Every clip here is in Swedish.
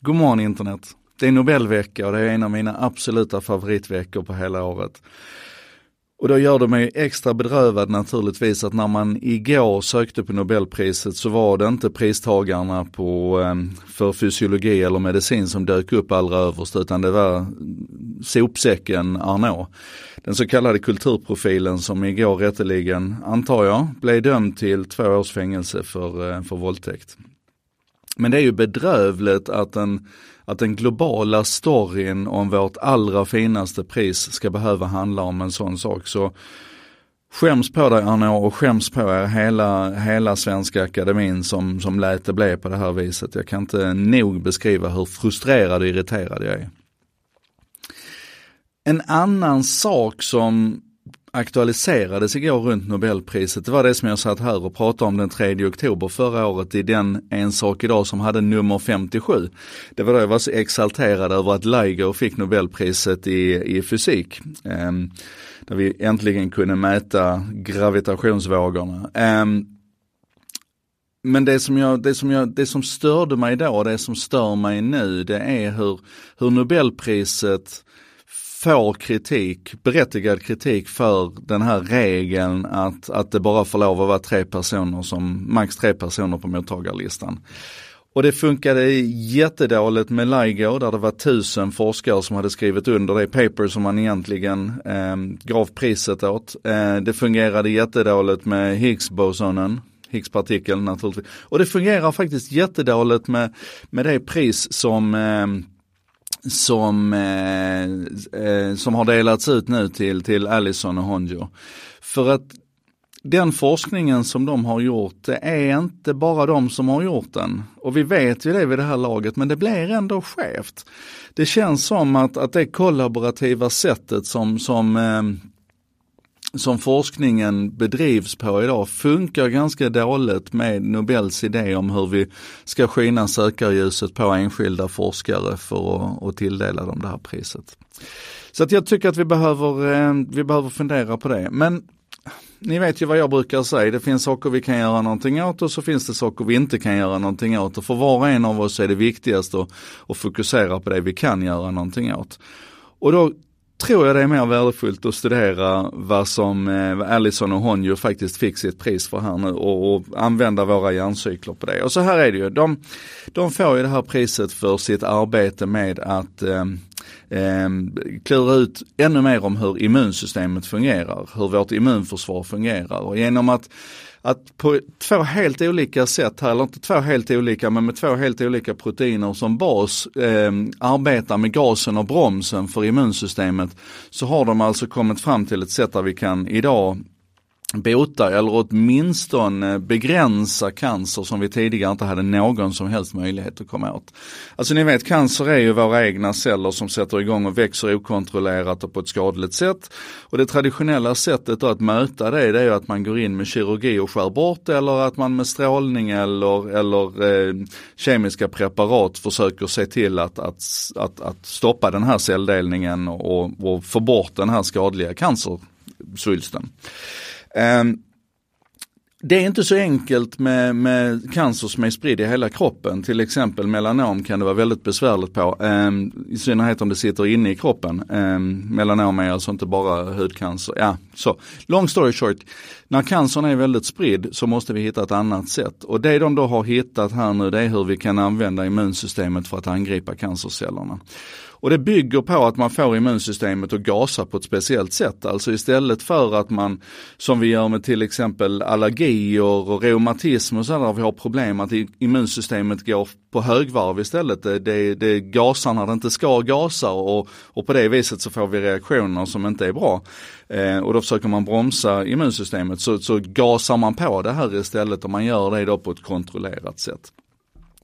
God morgon internet. Det är Nobelvecka och det är en av mina absoluta favoritveckor på hela året. Och då gör det mig extra bedrövad naturligtvis att när man igår sökte på Nobelpriset så var det inte pristagarna på, ehm, för fysiologi eller medicin som dök upp allra överst utan det var sopsäcken Arnault. Den så kallade kulturprofilen som igår rätteligen, antar jag, blev dömd till två års fängelse för, eh, för våldtäkt. Men det är ju bedrövligt att den, att den globala storyn om vårt allra finaste pris ska behöva handla om en sån sak. Så Skäms på dig Arnaud och skäms på er hela, hela Svenska Akademin som, som lät det bli på det här viset. Jag kan inte nog beskriva hur frustrerad och irriterad jag är. En annan sak som aktualiserades igår runt Nobelpriset, det var det som jag satt här och pratade om den 3 oktober förra året i den En sak idag som hade nummer 57. Det var då jag var så exalterad över att LIGO fick Nobelpriset i, i fysik. Um, där vi äntligen kunde mäta gravitationsvågorna. Um, men det som, jag, det, som jag, det som störde mig då, och det som stör mig nu, det är hur, hur Nobelpriset får kritik, berättigad kritik för den här regeln att, att det bara får lov att vara tre personer som, max tre personer på mottagarlistan. Och det funkade jättedåligt med LIGO där det var tusen forskare som hade skrivit under det paper som man egentligen eh, gav priset åt. Eh, det fungerade jättedåligt med Higgs-bosonen, Higgs-partikeln naturligtvis. Och det fungerar faktiskt jättedåligt med, med det pris som eh, som, eh, eh, som har delats ut nu till, till Allison och Honjo. För att den forskningen som de har gjort, det är inte bara de som har gjort den. Och vi vet ju det vid det här laget, men det blir ändå skevt. Det känns som att, att det kollaborativa sättet som, som eh, som forskningen bedrivs på idag funkar ganska dåligt med Nobels idé om hur vi ska skina sökarljuset på enskilda forskare för att, att tilldela dem det här priset. Så att jag tycker att vi behöver, eh, vi behöver fundera på det. Men ni vet ju vad jag brukar säga, det finns saker vi kan göra någonting åt och så finns det saker vi inte kan göra någonting åt. Och för var och en av oss är det viktigast att, att fokusera på det vi kan göra någonting åt. Och då tror jag det är mer värdefullt att studera vad som eh, Allison och Honjo faktiskt fick sitt pris för här nu och, och, använda våra hjärncykler på det. Och så här är det ju, de, de får ju det här priset för sitt arbete med att eh, eh, klura ut ännu mer om hur immunsystemet fungerar, hur vårt immunförsvar fungerar. Och genom att att på två helt olika sätt här, eller inte två helt olika, men med två helt olika proteiner som bas eh, arbetar med gasen och bromsen för immunsystemet, så har de alltså kommit fram till ett sätt där vi kan idag bota eller åtminstone begränsa cancer som vi tidigare inte hade någon som helst möjlighet att komma åt. Alltså ni vet cancer är ju våra egna celler som sätter igång och växer okontrollerat och på ett skadligt sätt. Och det traditionella sättet att möta det, det är att man går in med kirurgi och skär bort eller att man med strålning eller, eller eh, kemiska preparat försöker se till att, att, att, att stoppa den här celldelningen och, och få bort den här skadliga cancersvulsten. Ehm, det är inte så enkelt med, med cancer som är spridd i hela kroppen. Till exempel melanom kan det vara väldigt besvärligt på. Ehm, I synnerhet om det sitter inne i kroppen. Ehm, melanom är alltså inte bara hudcancer. Ja, så. Long story short, när cancern är väldigt spridd så måste vi hitta ett annat sätt. Och det de då har hittat här nu det är hur vi kan använda immunsystemet för att angripa cancercellerna. Och det bygger på att man får immunsystemet att gasa på ett speciellt sätt. Alltså istället för att man, som vi gör med till exempel allergier och reumatism och sådär, vi har problem att immunsystemet går på högvarv istället. Det, det, det gasar när det inte ska gasa och, och på det viset så får vi reaktioner som inte är bra. Eh, och då försöker man bromsa immunsystemet så, så gasar man på det här istället och man gör det då på ett kontrollerat sätt.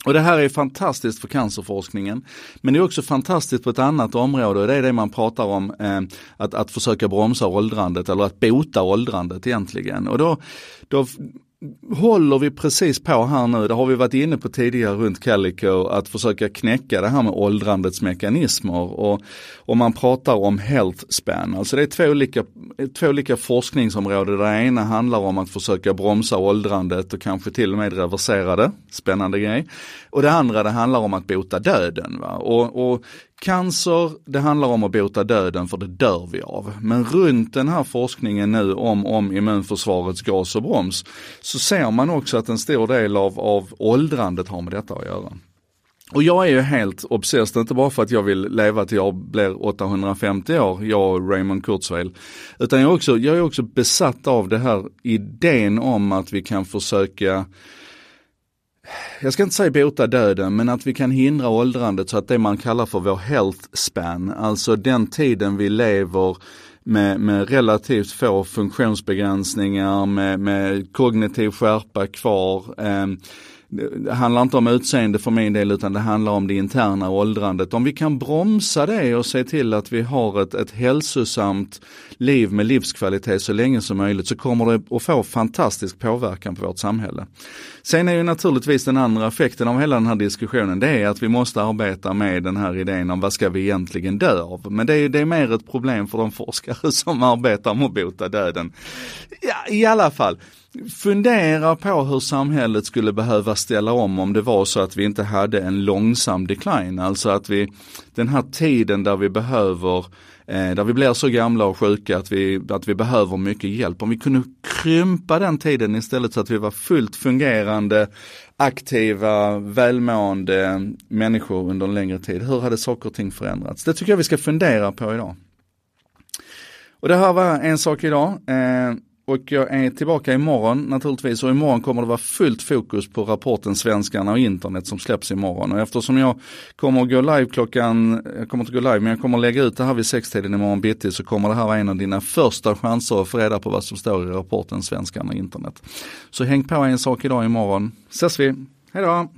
Och det här är fantastiskt för cancerforskningen. Men det är också fantastiskt på ett annat område och det är det man pratar om eh, att, att försöka bromsa åldrandet eller att bota åldrandet egentligen. Och då, då håller vi precis på här nu, det har vi varit inne på tidigare runt Calico, att försöka knäcka det här med åldrandets mekanismer. Och om man pratar om health span, alltså det är två olika, två olika forskningsområden. Det ena handlar om att försöka bromsa åldrandet och kanske till och med reversera det, spännande grej. Och det andra det handlar om att bota döden. Va? Och, och Cancer, det handlar om att bota döden för det dör vi av. Men runt den här forskningen nu om, om immunförsvarets gas och broms så ser man också att en stor del av, av åldrandet har med detta att göra. Och jag är ju helt obsessed, inte bara för att jag vill leva till jag blir 850 år, jag och Raymond Kurzweil. Utan jag är, också, jag är också besatt av det här idén om att vi kan försöka jag ska inte säga bota döden, men att vi kan hindra åldrandet så att det man kallar för vår health span, alltså den tiden vi lever med, med relativt få funktionsbegränsningar, med, med kognitiv skärpa kvar, eh, det handlar inte om utseende för min del utan det handlar om det interna åldrandet. Om vi kan bromsa det och se till att vi har ett, ett hälsosamt liv med livskvalitet så länge som möjligt så kommer det att få fantastisk påverkan på vårt samhälle. Sen är ju naturligtvis den andra effekten av hela den här diskussionen det är att vi måste arbeta med den här idén om vad ska vi egentligen dö av. Men det är, det är mer ett problem för de forskare som arbetar med att bota döden. Ja, I alla fall. Fundera på hur samhället skulle behöva ställa om om det var så att vi inte hade en långsam decline. Alltså att vi, den här tiden där vi behöver eh, där vi blir så gamla och sjuka att vi, att vi behöver mycket hjälp. Om vi kunde krympa den tiden istället så att vi var fullt fungerande, aktiva, välmående människor under en längre tid. Hur hade saker och ting förändrats? Det tycker jag vi ska fundera på idag. Och det här var en sak idag. Eh, och jag är tillbaka imorgon naturligtvis och imorgon kommer det vara fullt fokus på rapporten Svenskarna och internet som släpps imorgon. Och eftersom jag kommer att gå live klockan, jag kommer inte gå live men jag kommer att lägga ut det här vid sextiden imorgon bitti så kommer det här vara en av dina första chanser att få reda på vad som står i rapporten Svenskarna och internet. Så häng på en sak idag imorgon. Ses vi, hejdå!